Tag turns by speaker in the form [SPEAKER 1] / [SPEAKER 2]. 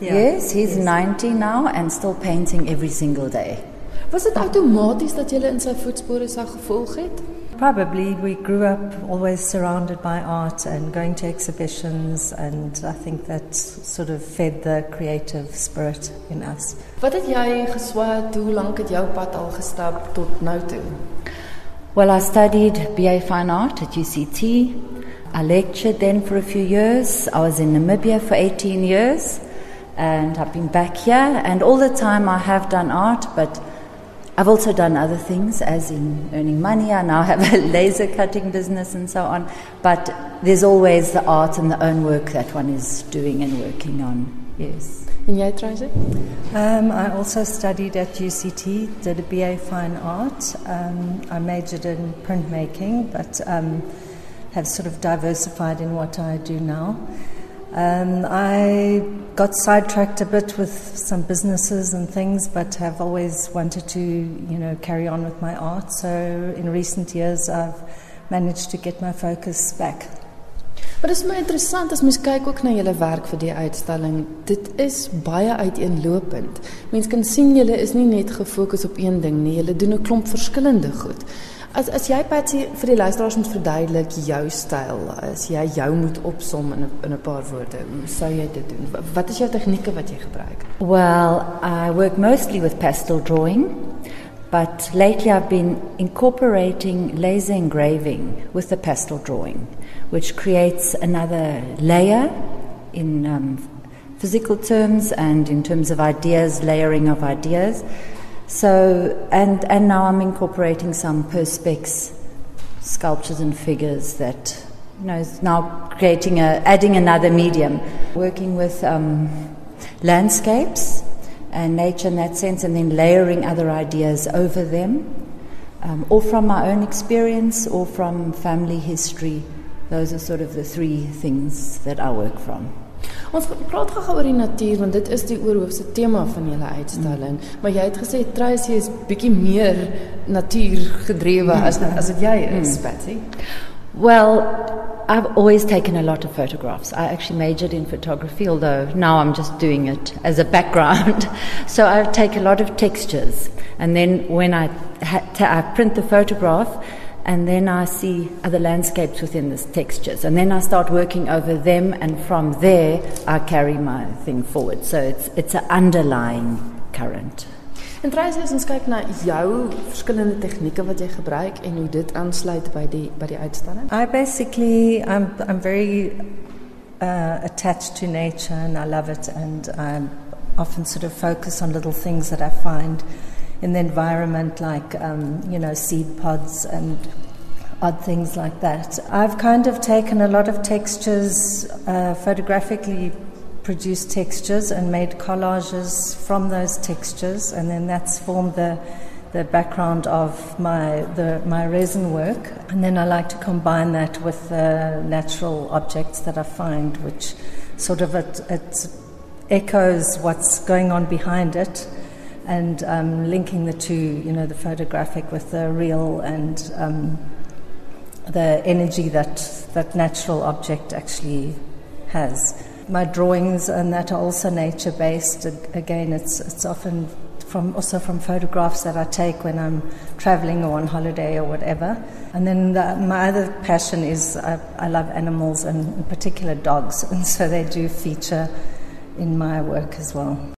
[SPEAKER 1] Yes, he's 90 now and still painting every single day.
[SPEAKER 2] Was dit outomaties dat jy in sy voetspore sou gevolg het?
[SPEAKER 3] Probably. We grew up always surrounded by art and going to exhibitions, and I think that sort of fed the creative spirit in us.
[SPEAKER 2] Wat het jy geswat? Hoe lank het jou pad al gestap tot nou toe?
[SPEAKER 1] Well, I studied BA Fine Art at UCT. I lectured then for a few years. I was in Namibia for 18 years, and I've been back here. And all the time I have done art, but I've also done other things, as in earning money. I now have a laser cutting business and so on. But there's always the art and the own work that one is doing and working on. Yes.
[SPEAKER 2] En jy Tracey?
[SPEAKER 3] Um, I also studied at UCT, did a BA Fine Art. Um, I majored in printmaking, but um, have sort of diversified in what I do now. Um, I got sidetracked a bit with some businesses and things, but have always wanted to, you know, carry on with my art. So in recent years, I've managed to get my focus back.
[SPEAKER 2] Maar dit is my interessant as mens kyk ook na julle werk vir die uitstalling. Dit is baie uiteenlopend. Mens kan sien julle is nie net gefokus op een ding nie. Julle doen 'n klomp verskillende goed. As as jy Patsy vir die luisteraars moet verduidelik jou styl, as jy jou moet opsom in 'n in 'n paar woorde, hoe sou jy dit doen? Wat is jou tegnieke wat jy gebruik?
[SPEAKER 1] Well, I work mostly with pastel drawing, but lately I've been incorporating laser engraving with the pastel drawing, which creates another layer in um, physical terms and in terms of ideas, layering of ideas. So, and, and now I'm incorporating some perspex sculptures and figures that, you know, is now creating a, adding another medium. Working with um, landscapes and nature in that sense, and then layering other ideas over them, um, or from my own experience or from family history. Those are sort of the three things that I work from.
[SPEAKER 2] Ons praat gou oor die natuur want dit is die oorhoofse tema van julle uitstalling. Mm. Maar jy het gesê Tracy is bietjie meer natuurgedrewe mm. as as dit jy is, mm. Patsy.
[SPEAKER 1] Well, I've always taken a lot of photographs. I actually majored in photography, although now I'm just doing it as a background. so I take a lot of textures, and then when I, ha- I print the photograph, and then I see other landscapes within the textures, and then I start working over them, and from there I carry my thing forward. So it's it's an underlying current.
[SPEAKER 2] En Tracey, as ons kyk na jou verskillende tegnieke wat jy gebruik en hoe dit aansluit by die by die uitstalling.
[SPEAKER 3] I basically I'm I'm very uh, attached to nature and I love it and I often sort of focus on little things that I find in the environment, like um, you know seed pods and odd things like that. I've kind of taken a lot of textures, uh, photographically produced textures, and made collages from those textures, and then that's formed the the background of my the, my resin work, and then I like to combine that with the natural objects that I find, which sort of it, it echoes what's going on behind it and um, linking the two, you know, the photographic with the real and um, the energy that that natural object actually has. My drawings and that are also nature based. Again, it's it's often from also from photographs that I take when I'm traveling or on holiday or whatever. And then the, my other passion is I, I love animals and in particular dogs, and so they do feature in my work as well.